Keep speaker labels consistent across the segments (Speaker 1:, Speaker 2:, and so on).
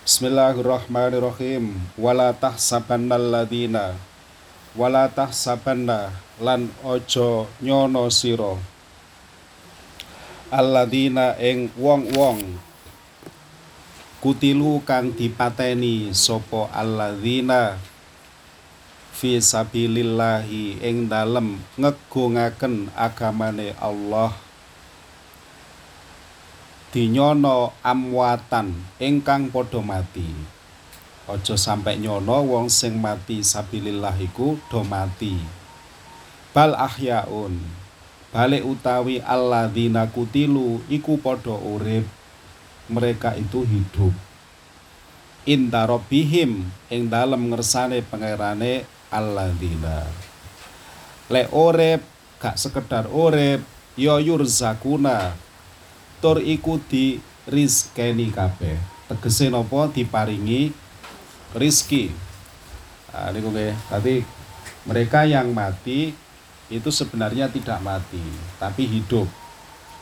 Speaker 1: Bismillahirrahmanirrahim. Wala tahsabannal ladina wala tahsabanna lan ojo nyono sira. Alladina ing wong-wong. Kutilu kang dipateni sapa alladzina fi sabilillahi ing dalem ngegungaken agamane Allah dinyono amwatan ingkang padha mati. Aja sampai nyono wong sing mati sabilillah iku do mati. Bal ahyaun balik utawi alladzina kutilu iku padha urip. Mereka itu hidup. Inda rabbihim ing dalem ngersane pangerane alladzina. Le urip gak sekedar urip ya yurzakuna tur iku di rizkeni kabeh. Tegese napa? Diparingi rizki nah, ini oke tadi mereka yang mati itu sebenarnya tidak mati tapi hidup.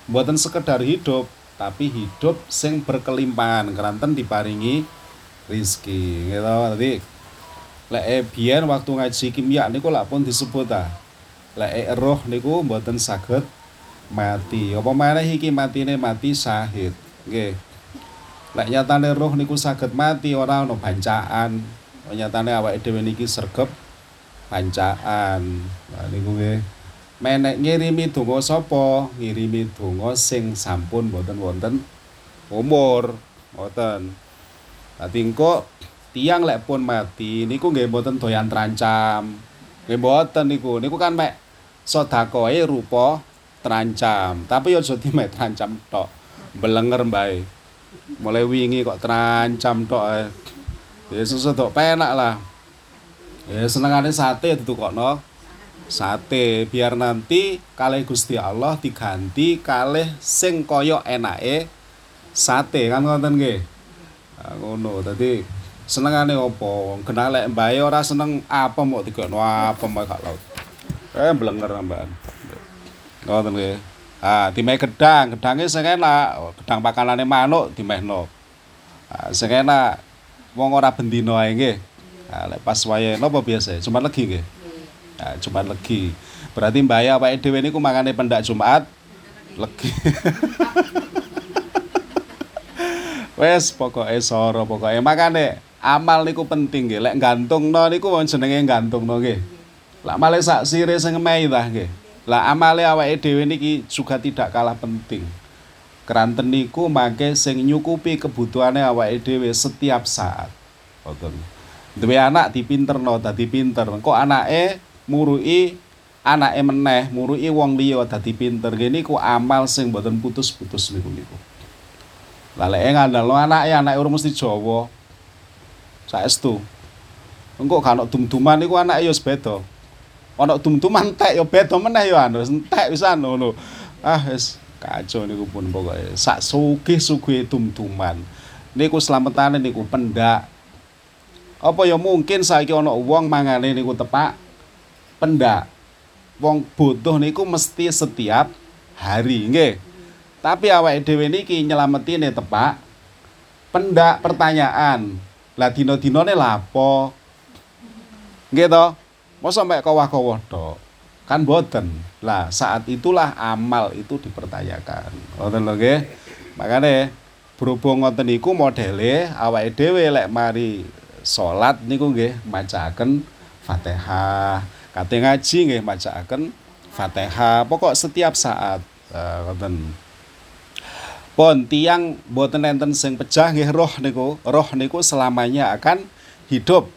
Speaker 1: Buatan sekedar hidup tapi hidup sing berkelimpahan. Keranten diparingi rizki gitu. Tadi lek biyen waktu ngaji kimia niku lak pun disebut ah lek roh niku mboten saged mati. Apa mana iki? Matine mati syahid nggih. Lek nyatane roh niku saged mati ora ana bancaan. Nyatane awake dhewe niki sregep bancaan. Nah niku nggih. Menek ngirimi donga sapa? Ngirimi donga sing sampun boten wonten umur. Boten dadi engko tiang lek pun mati niku nggih boten doyan terancam. Nggih boten niku. Niku kan mek sedakoe rupa terancam. Tapi aja dimek terancam tok. Belenger bae mulai wingi kok terancam tok eh. ya sesuatu penak lah. Ya senengane sate no sate biar nanti kalih Gusti Allah diganti kalih sing kaya enake sate. Kan ngoten nggih? Ngono. Dadi senengane opo kena lek mbae ora seneng apa mau digekno apa mau gak laut. Eh blenger mbak ngoten nggih Ah, dimeh gedang, gedange sing enak. Oh, gedang pakanane manuk dimehno. Ah, sing enak wong ora bendina ae nggih. Ah, lek pas wayahe napa biasa? Jumat legi nggih. Ah, Jumat legi. Berarti mbaya awake dhewe niku mangane pendak Jumat legi. Wes pokoke soro pokoke makane amal niku penting nggih. Lek gantungno niku wong jenenge gantungno nggih. Lah male sak sire sing ngemehi tah nggih. Lah amale awake dhewe niki juga tidak kalah penting. Keranten niku mangke sing nyukupi kebutuhane awake dhewe setiap saat. Ngoten. Duwe anak dipinterno dadi pinter. Kok anake murui anake meneh, murui wong liya dadi pinter. Gini ku amal sing mboten putus-putus niku niku. Lah lek ngandalno anake anake urung mesti Jawa. Saestu. Engko ono dum-duman niku anake ya beda ana tum-tuman entek ya beda meneh ya anu. Entek pisan ngono. Ah wis kacau niku pun pokoke. Sak sugih-sugih tum-tuman. Niku slametane niku pendak. Apa ya mungkin saiki ana wong mangane niku tepak? Pendak. Wong butuh niku mesti setiap hari nggih. Tapi awake dhewe niki nyelametine tepak. Pendak pertanyaan lah dina-dinane lapo? Nggih to Masa mek kawah-kawah tok. Kan boten. Lah, saat itulah amal itu dipertanyakan. Ngoten lho nggih. Makane berhubung ngoten niku modele awake dhewe lek mari salat niku nggih macaken Fatihah. Kate ngaji nggih macaken Fatihah. Pokok setiap saat ngoten. Pon tiang boten enten sing pecah nggih roh niku. Roh niku selamanya akan hidup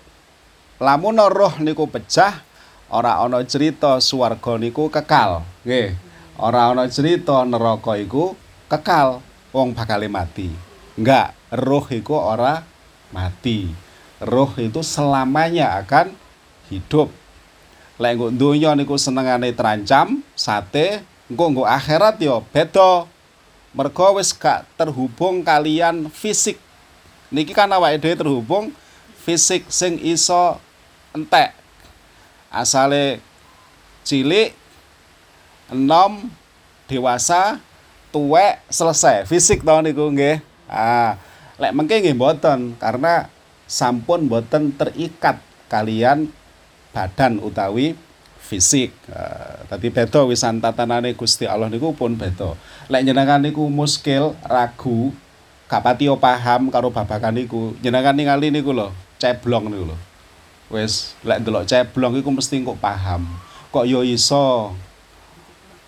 Speaker 1: lamun roh niku pecah ora ana cerita swarga niku kekal. Nggih. Ora ana cerita neraka iku kekal wong bakal mati. Enggak roh iku ora mati. Roh itu selamanya akan hidup. Lek nggo donya niku senengane terancam sate engko nggo akhirat ya beda. Mergo wis gak terhubung kalian fisik. Niki kan awake dhewe terhubung fisik sing iso entek asale cilik enom dewasa tuwek selesai fisik to niku nggih ah Lek mengke nggih mboten karena sampun mboten terikat kalian badan utawi fisik. Tadi beda wisan tatanane Gusti Allah niku pun beda. Lek jenengan niku muskil, ragu, gak pati paham karo babakan niku. Jenengan ningali niku lho, ceblong niku lho. Wis lek ndelok ceblong iku mesti kok paham. Kok yo iso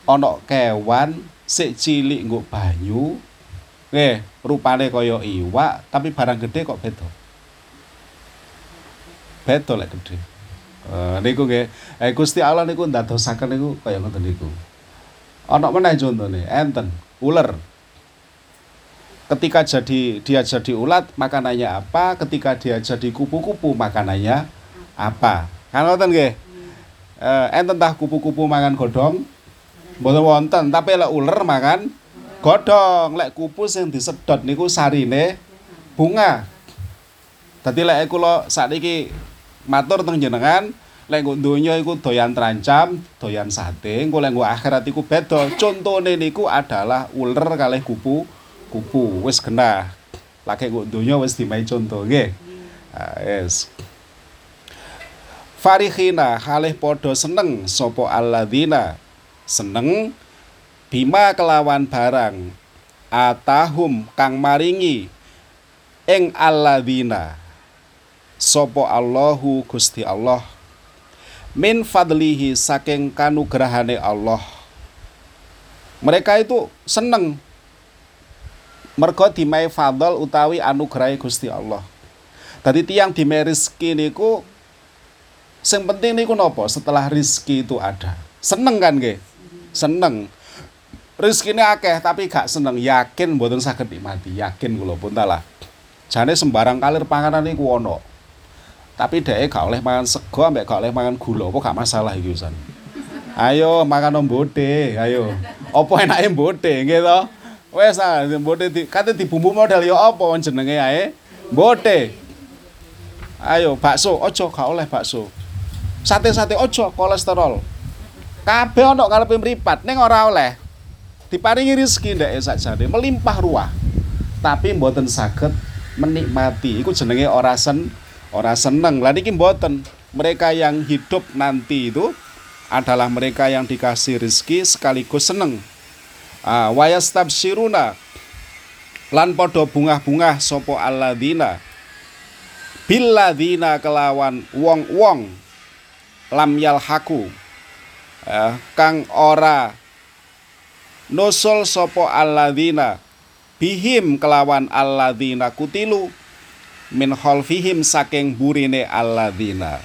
Speaker 1: ana kewan sik cilik nggo banyu. Nggih, rupane kaya iwak tapi barang gede kok beda. Beda lek gede. Uh, niku nggih, eh, Gusti Allah niku ndadosaken niku kaya ngoten niku. Ana meneh contone, enten ular. Ketika jadi dia jadi ulat, makanannya apa? Ketika dia jadi kupu-kupu, makanannya apa? Kan ngoten nggih. Eh, enten tah kupu-kupu makan godhong? Mboten wonten, tapi lek ular makan godhong. Lek kupu sing disedot niku sarine bunga. Dadi lek kula sakniki matur teng jenengan lek nggo donya iku doyan terancam, doyan sate, engko lek nggo akhirat iku beda. Contone niku adalah uler kalih kupu kupu wis genah. Lagi nggo donya wis dimain contoh nggih. Ah, yes. Farihina halih podo seneng sopo alladzina? Seneng. Bima kelawan barang. Atahum kang maringi. Ing alladzina. Sopo Allahu Gusti Allah. Min fadlihi saking kanugrahane Allah. Mereka itu seneng. Mergo dimai fadl utawi anugerah Gusti Allah. Tadi tiang dimai rezeki niku sing penting niku nopo? Setelah rizki itu ada. Seneng kan nggih? Seneng. Rezekine akeh tapi gak seneng. Yakin mboten saged nikmati. Yakin kula pun talah. Jane sembarang kalir panganan niku ono. Tapi dhek gak oleh mangan sego ambek gak oleh mangan gula apa gak masalah iki Usan ayo makan ombote ayo. Apa enake mbote nggih to? Wes ah mbote di kate dibumbu modal ya apa jenenge ae? Mbote. Ayo bakso ojo gak oleh bakso sate-sate ojo kolesterol. Kabeh ana karepe mripat ning ora oleh. Diparingi rezeki ndek sakjane? Melimpah ruah. Tapi mboten saged menikmati. Iku jenenge ora sen Orang seneng. Lah niki mboten. Mereka yang hidup nanti itu adalah mereka yang dikasih rezeki sekaligus seneng. Ah, wayastabsyiruna lan podo bunga-bunga sopo alladzina. Billadzina kelawan wong-wong lam yalhaku. Eh, kang ora nusul sopo alladzina bihim kelawan alladzina kutilu min khalfihim saking burine alladzina.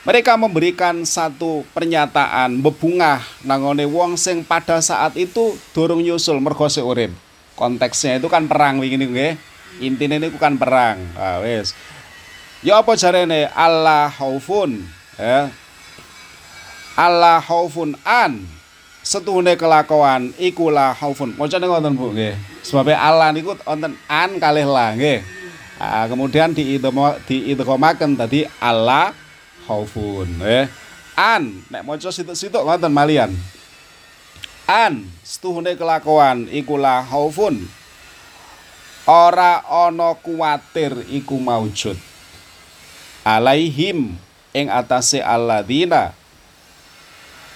Speaker 1: Mereka memberikan satu pernyataan bebungah nangone wong sing pada saat itu durung nyusul mergo urip. Konteksnya itu kan perang wingi nggih. Intine niku kan perang. Ah wis. Ya apa jarene? Allah khaufun ya Allah khaufun an setuhune kelakuan ikulah khaufun macane ngoten Bu nggih sebab Allah niku wonten an kalih lah nggih Nah, kemudian di diidghomaken tadi Allah khaufun eh. An nek maca situk-situk ngoten malian. An setuhune kelakuan ikulah khaufun. Ora ana kuwatir iku maujud. Alaihim ing atase alladzina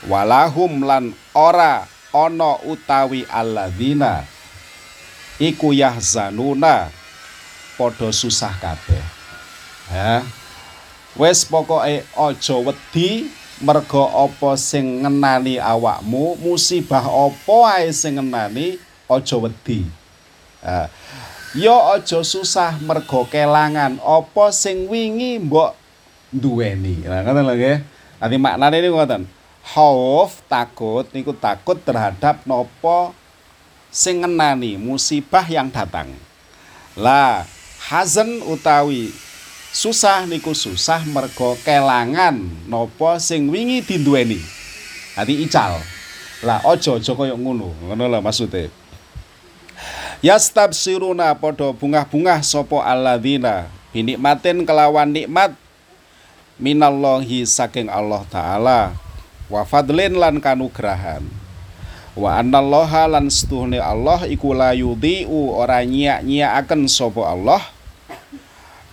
Speaker 1: walahum lan ora ana utawi alladzina iku yahzanuna padha susah kabeh. Ya. Wis pokoke aja wedi merga apa sing ngenani awakmu, musibah apa ae sing ngenani aja wedi. Ya. Yo aja susah merga kelangan apa sing wingi mbok duweni. Nah, ngoten lho nggih. Nanti maknane niku ngoten. Khauf takut niku takut terhadap nopo sing ngenani musibah yang datang. Lah, hazen utawi susah niku susah mergo kelangan nopo sing wingi dinduweni. Hati ical. Lah ojo ojo koyo ngono ngono lah maksude yastabsiruna podo bungah-bungah sopo alladzina binikmatin kelawan nikmat. Minallahi saking Allah taala wa fadlin lan kanugrahan wa annallaha lan setuhne Allah iku la yudhi'u ora nyiak-nyiakaken sapa Allah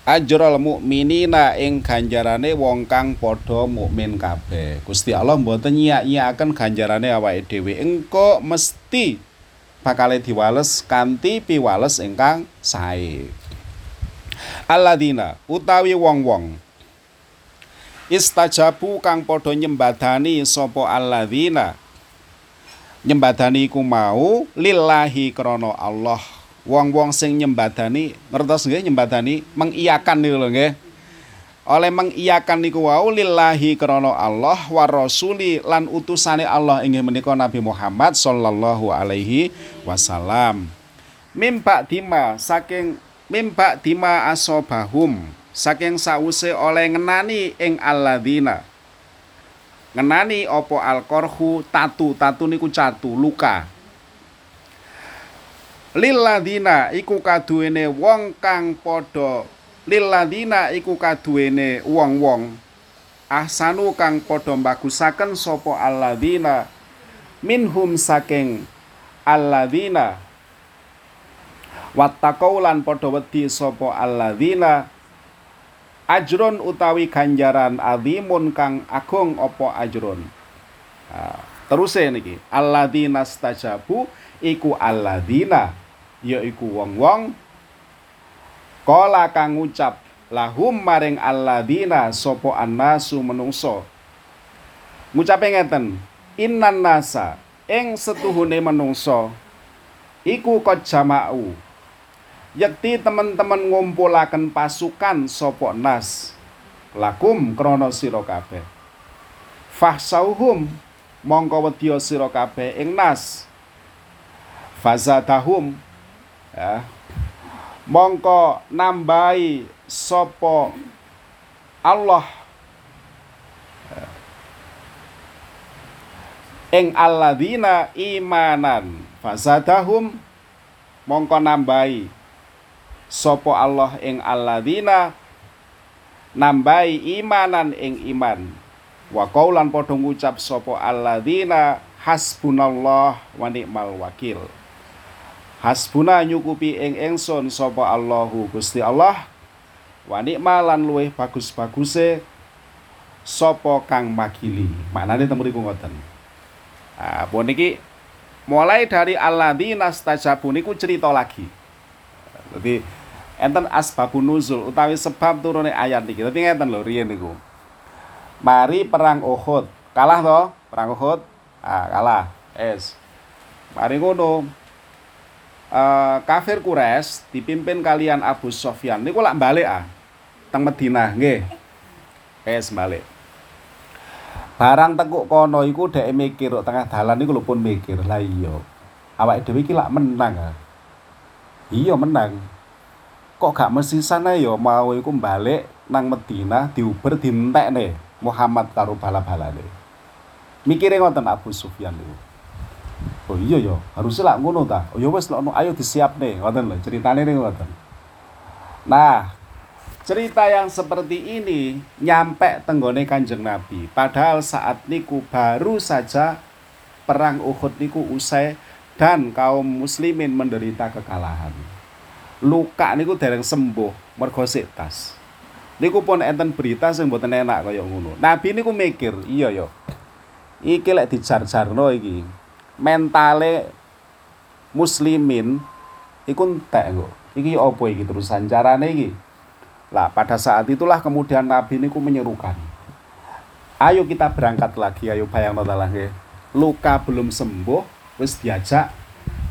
Speaker 1: ajrul mukminina ing ganjarane wong kang padha mukmin kabeh. Gusti Allah mboten nyiak-nyiakaken ganjarane awake dhewe. Engko mesti bakal diwales kanthi piwales ingkang sae. Alladzina utawi wong-wong istajabu kang padha nyembadani sapa alladzina. Nyembadani iku mau lillahi krana Allah. Wong-wong sing nyembadani ngertos nggih nyembadani mengiyakan niku lho nggih. Oleh mengiyakan niku wau lillahi krana Allah wa rasuli lan utusane Allah inggih menika Nabi Muhammad sallallahu alaihi wasallam. Mimpak dima saking mimpak dima asobahum saking sause oleh ngenani ing alladzina. Ngenani opo alkorhu tatu. Tatu niku catu luka. Lilladina iku kaduwene wong kang padha. Lilladina iku kaduwene wong-wong. Ahsanu kang padha bagusaken sapa alladzina. Minhum saking alladzina. Wattaqau lan padha wedi sapa alladzina ajron utawi ganjaran azimun kang agung opo ajron nah, terus niki. Alladzina stajabu iku alladzina yaiku wong-wong. Kala kang ngucap lahum maring alladzina sapa annasu menungso? Ngucape ngeten innan nasa ing setuhune menungso iku kod jama'u Yakti teman-teman ngumpulaken pasukan sopo nas lakum krono sira kabeh. Fahsauhum mongko wedya sira kabeh ing nas. Fazadahum ya. Mongko nambahi sopo Allah ing alladzina imanan fazadahum mongko nambahi Sopo Allah ing alladzina? Nambahi imanan ing iman. Wa qaulan padha ngucap sapa alladzina? Hasbunallah wa ni'mal wakil. Hasbuna nyukupi ing ingsun sapa Allahu Gusti Allah. Wa ni'mal lan luwih bagus-baguse sapa kang makili. Maknane temu niku ngoten. Ah niki mulai dari alladzina stajabu niku cerita lagi. Jadi enten asbabun nuzul utawi sebab turune ayat niki. Tapi ngeten lho riyen niku. Mari perang Uhud. Kalah to? Perang Uhud. Ah, kalah. Es. Mari ngono. Uh, kafir Quraisy dipimpin kalian Abu Sofyan niku lak balik ah teng Madinah nggih. Es balik. Barang tekuk kono iku dhek mikir tengah dalan niku lho pun mikir. Lah iya. Awake dhewe iki lak menang ah. Iya menang kok gak yo ya mau iku balik nang Medina diuber nih Muhammad karo bala-balane. Mikire ngoten Abu Sufyan itu. Oh iya ya, harusnya lah ngono ta. Oh ya wis no, ayo disiap nih, ngoten lho, ceritane nih ngoten. Nah, cerita yang seperti ini nyampe tenggone Kanjeng Nabi. Padahal saat niku baru saja perang Uhud niku usai dan kaum muslimin menderita kekalahan luka niku dereng sembuh mergo tas. Niku pun enten berita sing mboten enak kaya ngono. Nabi niku mikir, iya yo. Iki lek dijar-jarno iki. Mentale muslimin iku entek kok. Iki opo iki terusan carane iki? Lah pada saat itulah kemudian Nabi niku menyerukan. Ayo kita berangkat lagi, ayo bayang lah Luka belum sembuh, wis diajak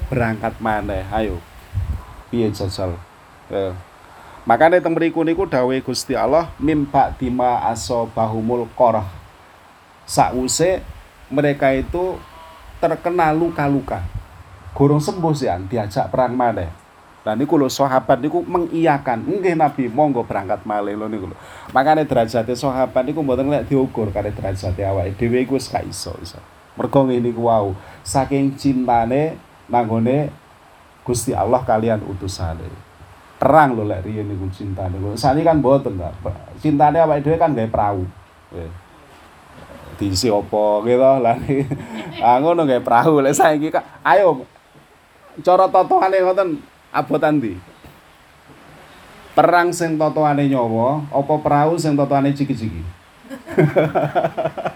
Speaker 1: berangkat mana? Ayo piye jajal. Eh. makanya teng mriku niku dawe Gusti Allah mimpa dima aso bahumul korah sakwuse mereka itu terkena luka-luka. Gorong sembuh sih diajak perang maneh. Nah niku lho sahabat niku mengiyakan, nggih Nabi monggo berangkat malih lho niku lho. Makane derajate sahabat niku mboten lek diukur kali derajate awake. Dhewe iku wis gak iso iso. Mergo ngene iku wau, saking cintane nanggone Gusti Allah kalian utusane. Terang lho lek riyen niku cintane. Sani kan mboten ta. Cintane awake dhewe kan gawe perahu. diisi apa gitu lah ah ngono nggih perahu lek saiki kak ayo cara totoane ngoten abotan ndi perang sing totoane nyawa apa perahu sing totoane ciki-ciki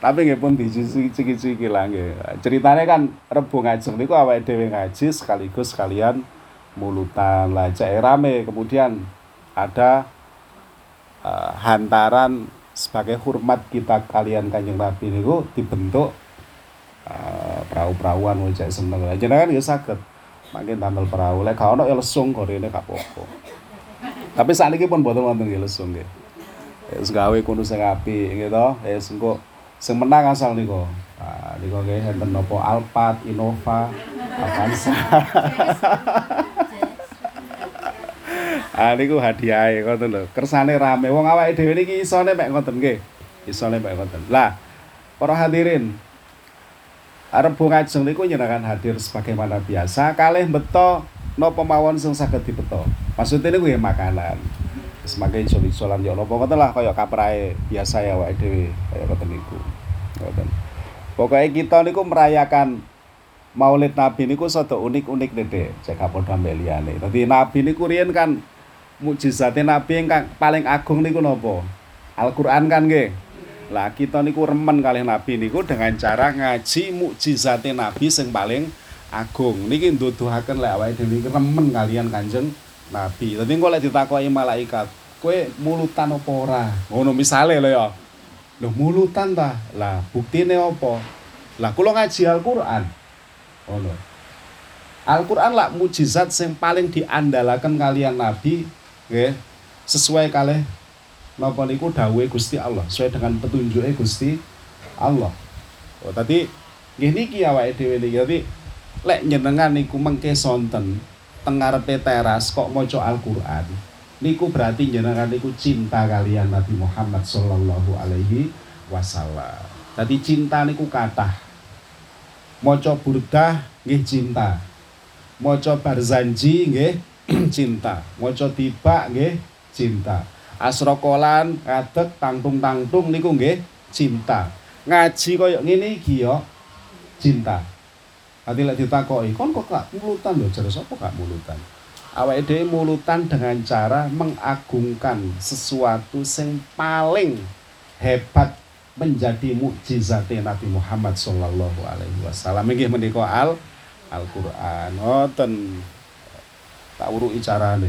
Speaker 1: tapi nggih pun ciki-ciki lah nggih. Ceritane kan rebu ngajeng niku awake dhewe ngaji sekaligus sekalian mulutan. Lah cek rame. Kemudian ada uh, hantaran sebagai hormat kita kalian kanjeng Nabi niku dibentuk uh, perahu-perahuan. Wajah seneng. Aja kan ya sakit makin tampil perahu. Lek kalau ya lesung ini gak tapi saat ini pun boten wonten ya lesung nggih. Wis gawe kudu sing apik gitu ya engko sing menang asal niku nah niku nggih enten napa Alphard Innova Avanza Ah niku hadiah ngoten. Kersane rame. Wong awake dhewe niki isone mek ngoten nggih. Isone mek ngoten. Lah, para hadirin. Arep ngajeng niku nyenengan hadir sebagaimana biasa kalih beto napa mawon sing saged dibeto. Maksudnya niku ya makanan. Semakin iso-isolan ya napa ngoten lah kaya kaprae biasa ya awake dhewe kaya ngoten niku. Ngoten. Pokoknya kita niku merayakan Maulid Nabi niku sada unik-unik dede cek Kapolda liyane. Dadi Nabi niku riyen kan mukjizate Nabi ingkang paling agung niku napa? Al-Qur'an kan nggih. Lah kita niku remen kalih Nabi niku dengan cara ngaji mukjizate Nabi sing paling agung. Niki nduduhaken lek awake dhewe remen kalian Kanjeng Nabi. Dadi engko lek ditakoki malaikat, kowe mulutan apa ora? Ngono misale lho ya. Lho mulutan ta? Lah buktine apa? Lah kula ngaji Al-Qur'an. Ngono. Al-Qur'an lah mujizat sing paling diandalaken kalian Nabi nggih sesuai kalih napa niku dawuhe Gusti Allah sesuai dengan petunjuke Gusti Allah oh tadi nggih niki awake dhewe niki dadi lek nyenengan niku mengke sonten teng ngarepe teras kok maca Al-Qur'an niku berarti jenengan niku cinta kalian Nabi Muhammad sallallahu alaihi wasallam. Tadi cinta niku kathah. Maca burdah nggih cinta. Maca barzanji nggih cinta maca tiba nggih cinta asrokolan ngadeg tangtung-tangtung niku nggih cinta ngaji ngene iki ya cinta Nanti lek ditakoki, kon kok gak mulutan lho, jare sapa gak mulutan? Awake dhewe mulutan dengan cara mengagungkan sesuatu sing paling hebat menjadi mukjizat Nabi Muhammad sallallahu alaihi wasallam. Inggih menika al Al-Qur'an. Ngoten tak uruki carane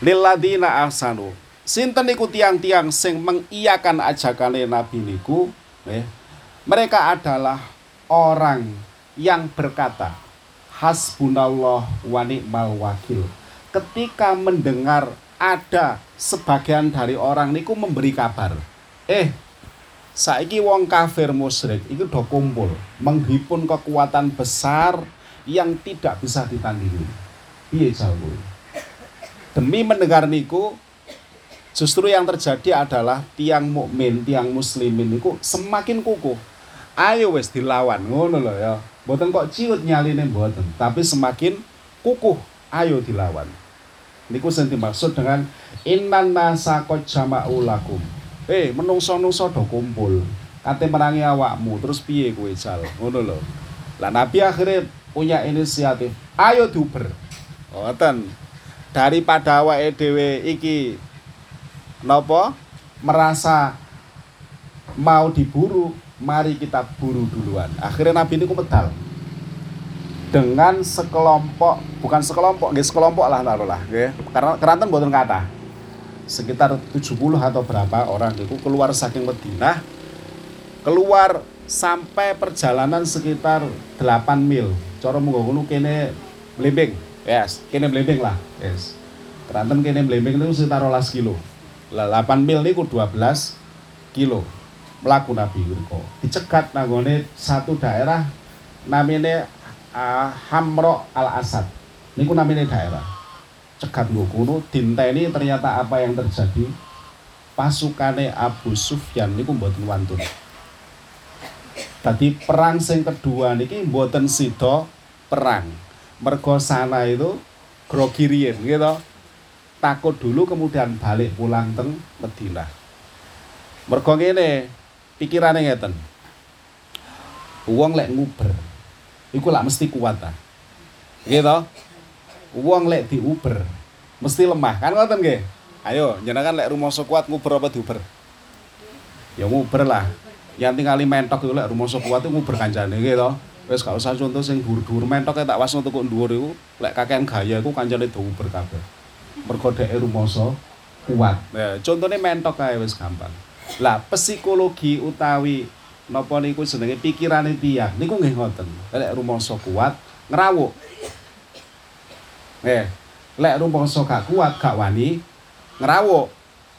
Speaker 1: lilladina ahsanu sinten niku tiang-tiang sing mengiyakan ajakane nabi niku eh, mereka adalah orang yang berkata hasbunallah wa ni'mal wakil. Ketika mendengar ada sebagian dari orang niku memberi kabar eh saiki wong kafir musyrik itu do kumpul menghimpun kekuatan besar yang tidak bisa ditandingi. Piye jalmu demi mendengar niku justru yang terjadi adalah tiang mukmin tiang muslimin niku semakin kukuh. Ayo wes dilawan ngono loh ya mboten kok ciut nyaline mboten tapi semakin kukuh ayo dilawan. Niku sing dimaksud dengan innan nasa qad jama'u lakum. Eh menungso-nungso do kumpul kate merangi awakmu terus piye kowe jal? Ngono lho. Lah nabi akhirnya punya inisiatif ayo diuber Ngoten. Daripada awake dhewe iki napa? Merasa mau diburu, mari kita buru duluan. Akhirnya Nabi ini medal. Dengan sekelompok, bukan sekelompok, nggih sekelompok lah naruhlah, nggih. Karena keranten mboten kata. Sekitar 70 atau berapa orang itu keluar saking Madinah. Keluar sampai perjalanan sekitar 8 mil. Cara munggo kene mlimbing. Yes, kene blembing lah. Yes. Keranten kene blembing itu sekitar 12 kilo. Lah 8 mil niku 12 kilo. Melaku Nabi Yurko. Dicegat nanggone satu daerah namanya uh, Hamro Al Asad. Niku namanya daerah. Cegat nggo kuno dinteni ternyata apa yang terjadi pasukane Abu Sufyan niku mboten wantun. Tadi perang sing kedua niki mboten sida perang mergo sana itu grogi gitu takut dulu kemudian balik pulang teng Madinah mergo ngene pikirane ngeten. Wong lek nguber iku lak mesti kuat ta. To? Wong lek diuber mesti lemah. Kan ngoten nggih? Ayo, jenengan lek rumangsa kuat nguber apa diuber? Ya nguber lah. Yang tinggali mentok iku lek rumangsa kuat iku nguber kancane nggih to. Wis gak usah contoh sing dhuwur-dhuwur mentok tak wasno kok dhuwur iku lek kakean gaya iku kancane diuber kabeh. Mergo dheke rumangsa kuat. Ya, contohnya mentok kae wis gampang. Lah psikologi utawi napa niku jenenge pikirane tiyang niku nggih ngoten. Lek rumangsa kuat ngrawuk. Eh, lek rumangsa gak kuat gak wani ngrawuk.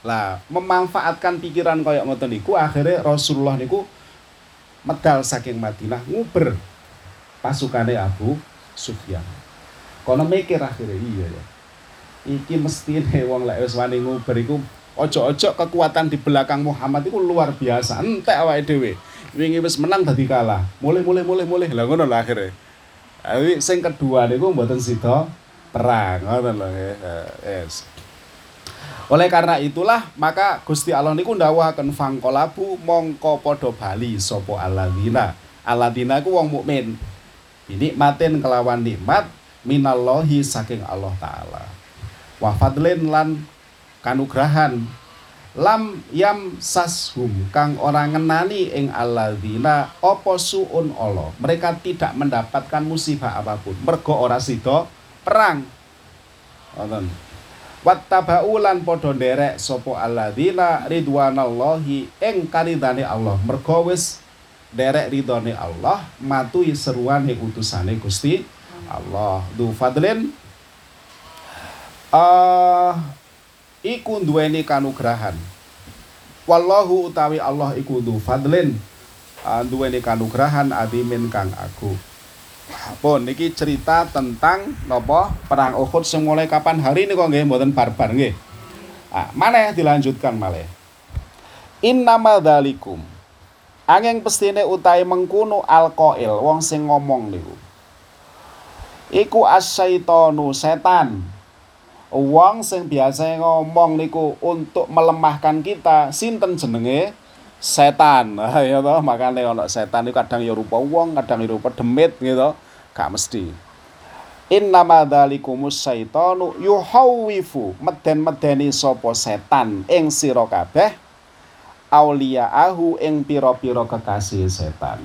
Speaker 1: Lah memanfaatkan pikiran kaya ngoten niku akhirnya Rasulullah niku medal saking Madinah nguber pasukane Abu Sufyan. Kono mikir akhirnya iya ya. Iki mestine wong lek wis wani nguber iku ojo-ojo kekuatan di belakang Muhammad itu luar biasa entek awake dhewe wingi wis menang dadi kalah mulai mulai mulai mulai lah ngono lah akhirnya Awi sing kedua niku mboten sida perang ngoten lho yes. Oleh karena itulah maka Gusti Allah niku ndawuhaken fangkolabu mongko padha bali sapa alladzina. Alladzina ku wong mukmin. maten kelawan nikmat minallahi saking Allah taala. Wa fadlin lan kanugrahan. Lam yam sashum kang orang ngenani ing alladzina opo suun Allah? Mereka tidak mendapatkan musibah apa pun. Mergo ora sida perang. Wonten. Wattabau lan padha nderek sapa alladzina ridwanallahi ing karidane Allah. Mergo wis derek ridhone Allah matui seruane utusane Gusti Allah. Du fadlin. Uh, iku duweni kanugrahan. Wallahu utawi Allah iku du fadlin. Uh, duweni kanugrahan adimin kang aku pun niki cerita tentang nopo perang Uhud sing kapan? Hari ini kok nggih mboten barbar nggih. Ah mana dilanjutkan malih. Innama dzalikum. Angin pestine utai mengkuno alqail wong sing ngomong niku. Iku asyaitonu setan Wong sing biasa ngomong niku untuk melemahkan kita, sinten jenenge? Setan. ya toh, makane ana setan niku kadang ya rupa wong, kadang ya rupa demit gitu. Gak mesti. Innama dzalikumus syaitanu yuhawwifu meden-medeni sapa setan ing sira kabeh auliyaahu ing pira-pira kekasih setan.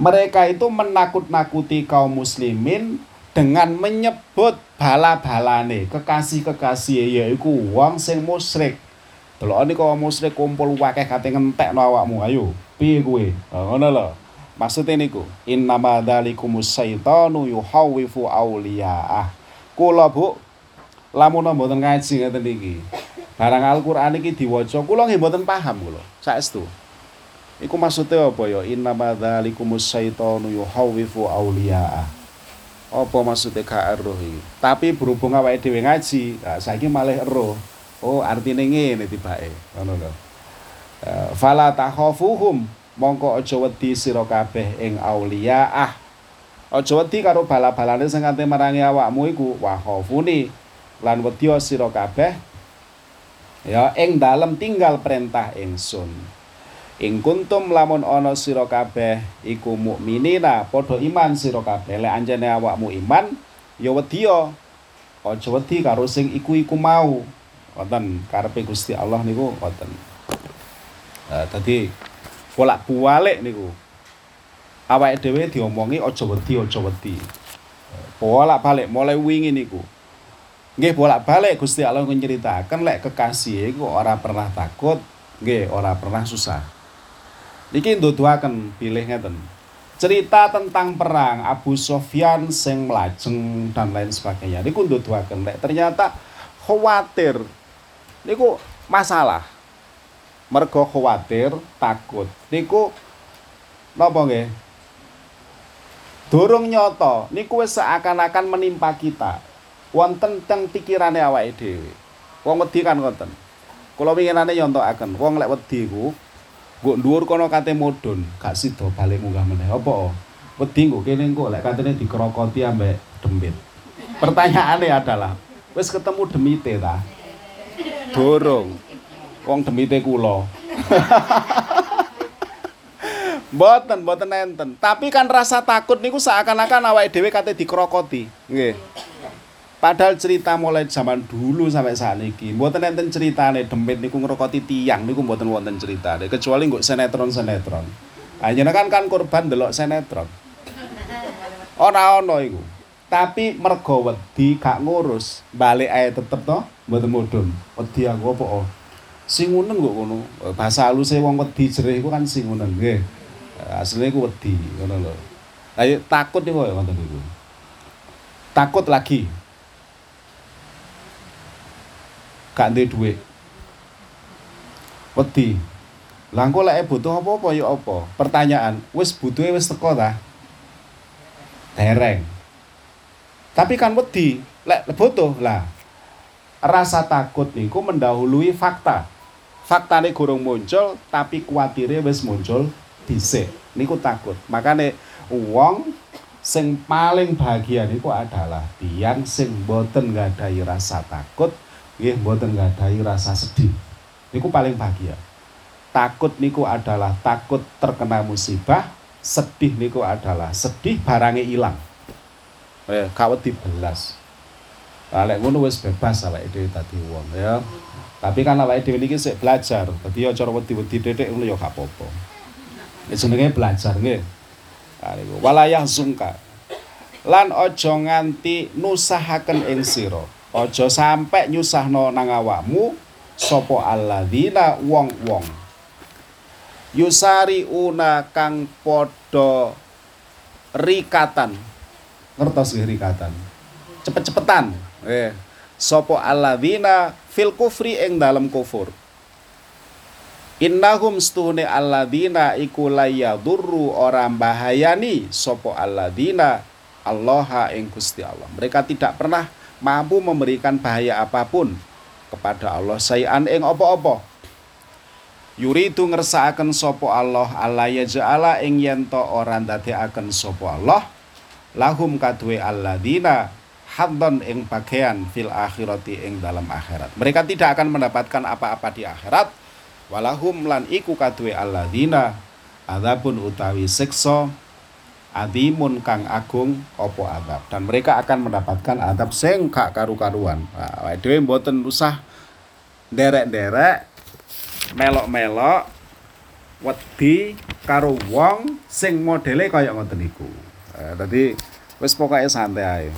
Speaker 1: Mereka itu menakut-nakuti kaum muslimin dengan menyebut bala-balane kekasih-kekasih yaiku wong sing musyrik. Delokane kok musyrik kumpul wakeh kate ngentekno awakmu. Ayo, piye kowe? Ngono lho. Maksudnya niku, innama dzalikumus syaitanu yuhawwifu awliyaah. Kula Bu, lamun mboten ngaji ngeten iki. Barang Al-Qur'an iki diwaca, kula nggih mboten paham kula. Saestu. Iku maksudnya apa ya? Innama dzalikumus syaitanu yuhawwifu awliyaah apa maksudnya gak iki? Tapi berhubung awake dhewe ngaji nah, saiki malah eruh. Oh artine ngene tibake. Ngono lho. Uh, fala takhafuhum mongko aja wedi sira kabeh ing aulia ah aja wedi karo bala-balane sing kate marangi awakmu iku wa khafuni. Lan wedi sira kabeh ya ing dalem tinggal perintah ingsun Ing kuntum lamun ana sira kabeh iku mukminina padha iman sira kabeh. Lek anjene awakmu iman ya wedya aja wedi karo sing iku-iku mau. Wonten karepe Gusti Allah niku wonten. Uh, dadi bolak-balik niku. Awake dhewe diomongi aja wedi aja wedi. Bolak-balik mulai wingi niku. Nggih bolak-balik Gusti Allah nyeritaken lek kekasih iku ora pernah takut nggih ora pernah susah Niki nduduhaken pilih ngeten. Cerita tentang perang Abu Sofyan sing melajeng dan lain sebagainya. Niku nduduhaken lek ternyata khawatir. Niku masalah. Mergo khawatir, takut. Niku napa nggih? Durung nyoto, niku seakan-akan menimpa kita. Wonten teng pikirane awake dhewe. Wong wedi kan ngoten. Kula winginane nyontokaken, wong lek wedi ku Mbok dhuwur kono kate modon, gak sida balik munggah meneh. Apa? Wedi kok kene engko lek katene dikrokoti ambek demit. Pertanyaannya adalah, wis ketemu demite ta? Dorong. Wong demite kula. Mboten, mboten enten. Tapi kan rasa takut niku seakan-akan awake dhewe kate dikrokoti. Nggih. Padahal cerita mulai zaman dulu sampai saat ini, mboten enten ceritane demit niku ngrokoti tiang niku mboten wonten ceritane kecuali nggo sinetron-sinetron. Hanya kan kan korban delok sinetron. Ora ono iku. Tapi mergo wedi gak ngurus, balik ae tetep to, mboten mudhun. Wedi aku apa? Oh. Sing nguneng kok ngono. Bahasa haluse wong wedi jerih iku kan sing nguneng nggih. Asline iku wedi ngono lho. Lah takut niku ya ngoten niku. Takut lagi. Gak duwe dhuwit. Wedi. Lah engko lek butuh apa-apa ya apa? Pertanyaan, wis butuhe wis teko ta? Dereng. Tapi kan wedi, lek butuh lah. Rasa takut niku mendahului fakta. Faktane gorong muncul tapi kuatire wis muncul dhisik. Niku takut. Makane wong sing paling bahagia niku adalah tiang sing boten nggadahi rasa takut, nggih. Boten nggadahi rasa sedih. Niku paling bahagia. Takut niku adalah takut terkena musibah, sedih niku adalah sedih barangnya hilang eh kawet belas lek ngono wis bebas awake dhewe dadi wong ya. Tapi kan awake dhewe niki sik belajar. Dadi aja wedi-wedi titik ngono ya gak apa-apa. Jenenge belajar nggih. Walayah zungka. Lan aja nganti nusahaken ing sira aja sampe nyusahno nang awakmu sapa alladzina wong-wong. Yusari una kang padha rikatan. Ngertos rikatan? Cepet-cepetan. Eh sopo alladzina fil kufri ing dalam kufur. Innahum stune alladzina iku layadurru orang bahayani sopo alladzina Allah ing Gusti Allah. Mereka tidak pernah mampu memberikan bahaya apa pun kepada Allah sayan ing opo-opo. Yuridu ngersakaken sopo Allah Allah yaja'ala ing yento orang dadekaken sopo Allah lahum kadwe alladina haddon ing bagian fil akhirati ing dalam akhirat. Mereka tidak akan mendapatkan apa-apa di akhirat. Walahum lan iku kadwe alladina adabun utawi siksa adimun kang agung opo adab dan mereka akan mendapatkan adab sing gak karu-karuan. Nah, dhewe mboten usah derek-derek melok-melok wedi karo wong sing modele kaya ngoten niku. Eh, tadi wis pokoke santai ae.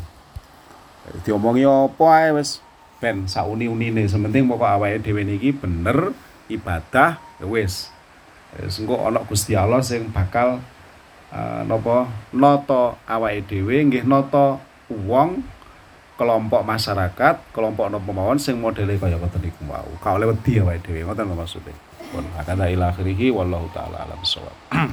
Speaker 1: Diomongi apa ae wis ben sauni-unine sementing pokok awake dhewe niki bener ibadah ya wis. Wis engko Gusti Allah sing bakal napa nata awake dhewe nggih nata wong kelompok masyarakat, kelompok nopo mawon sing modele kaya ngoten niku wau. Ka oleh wedi awake dhewe ngoten lho maksude. Pun akada ila akhirih wallahu taala alam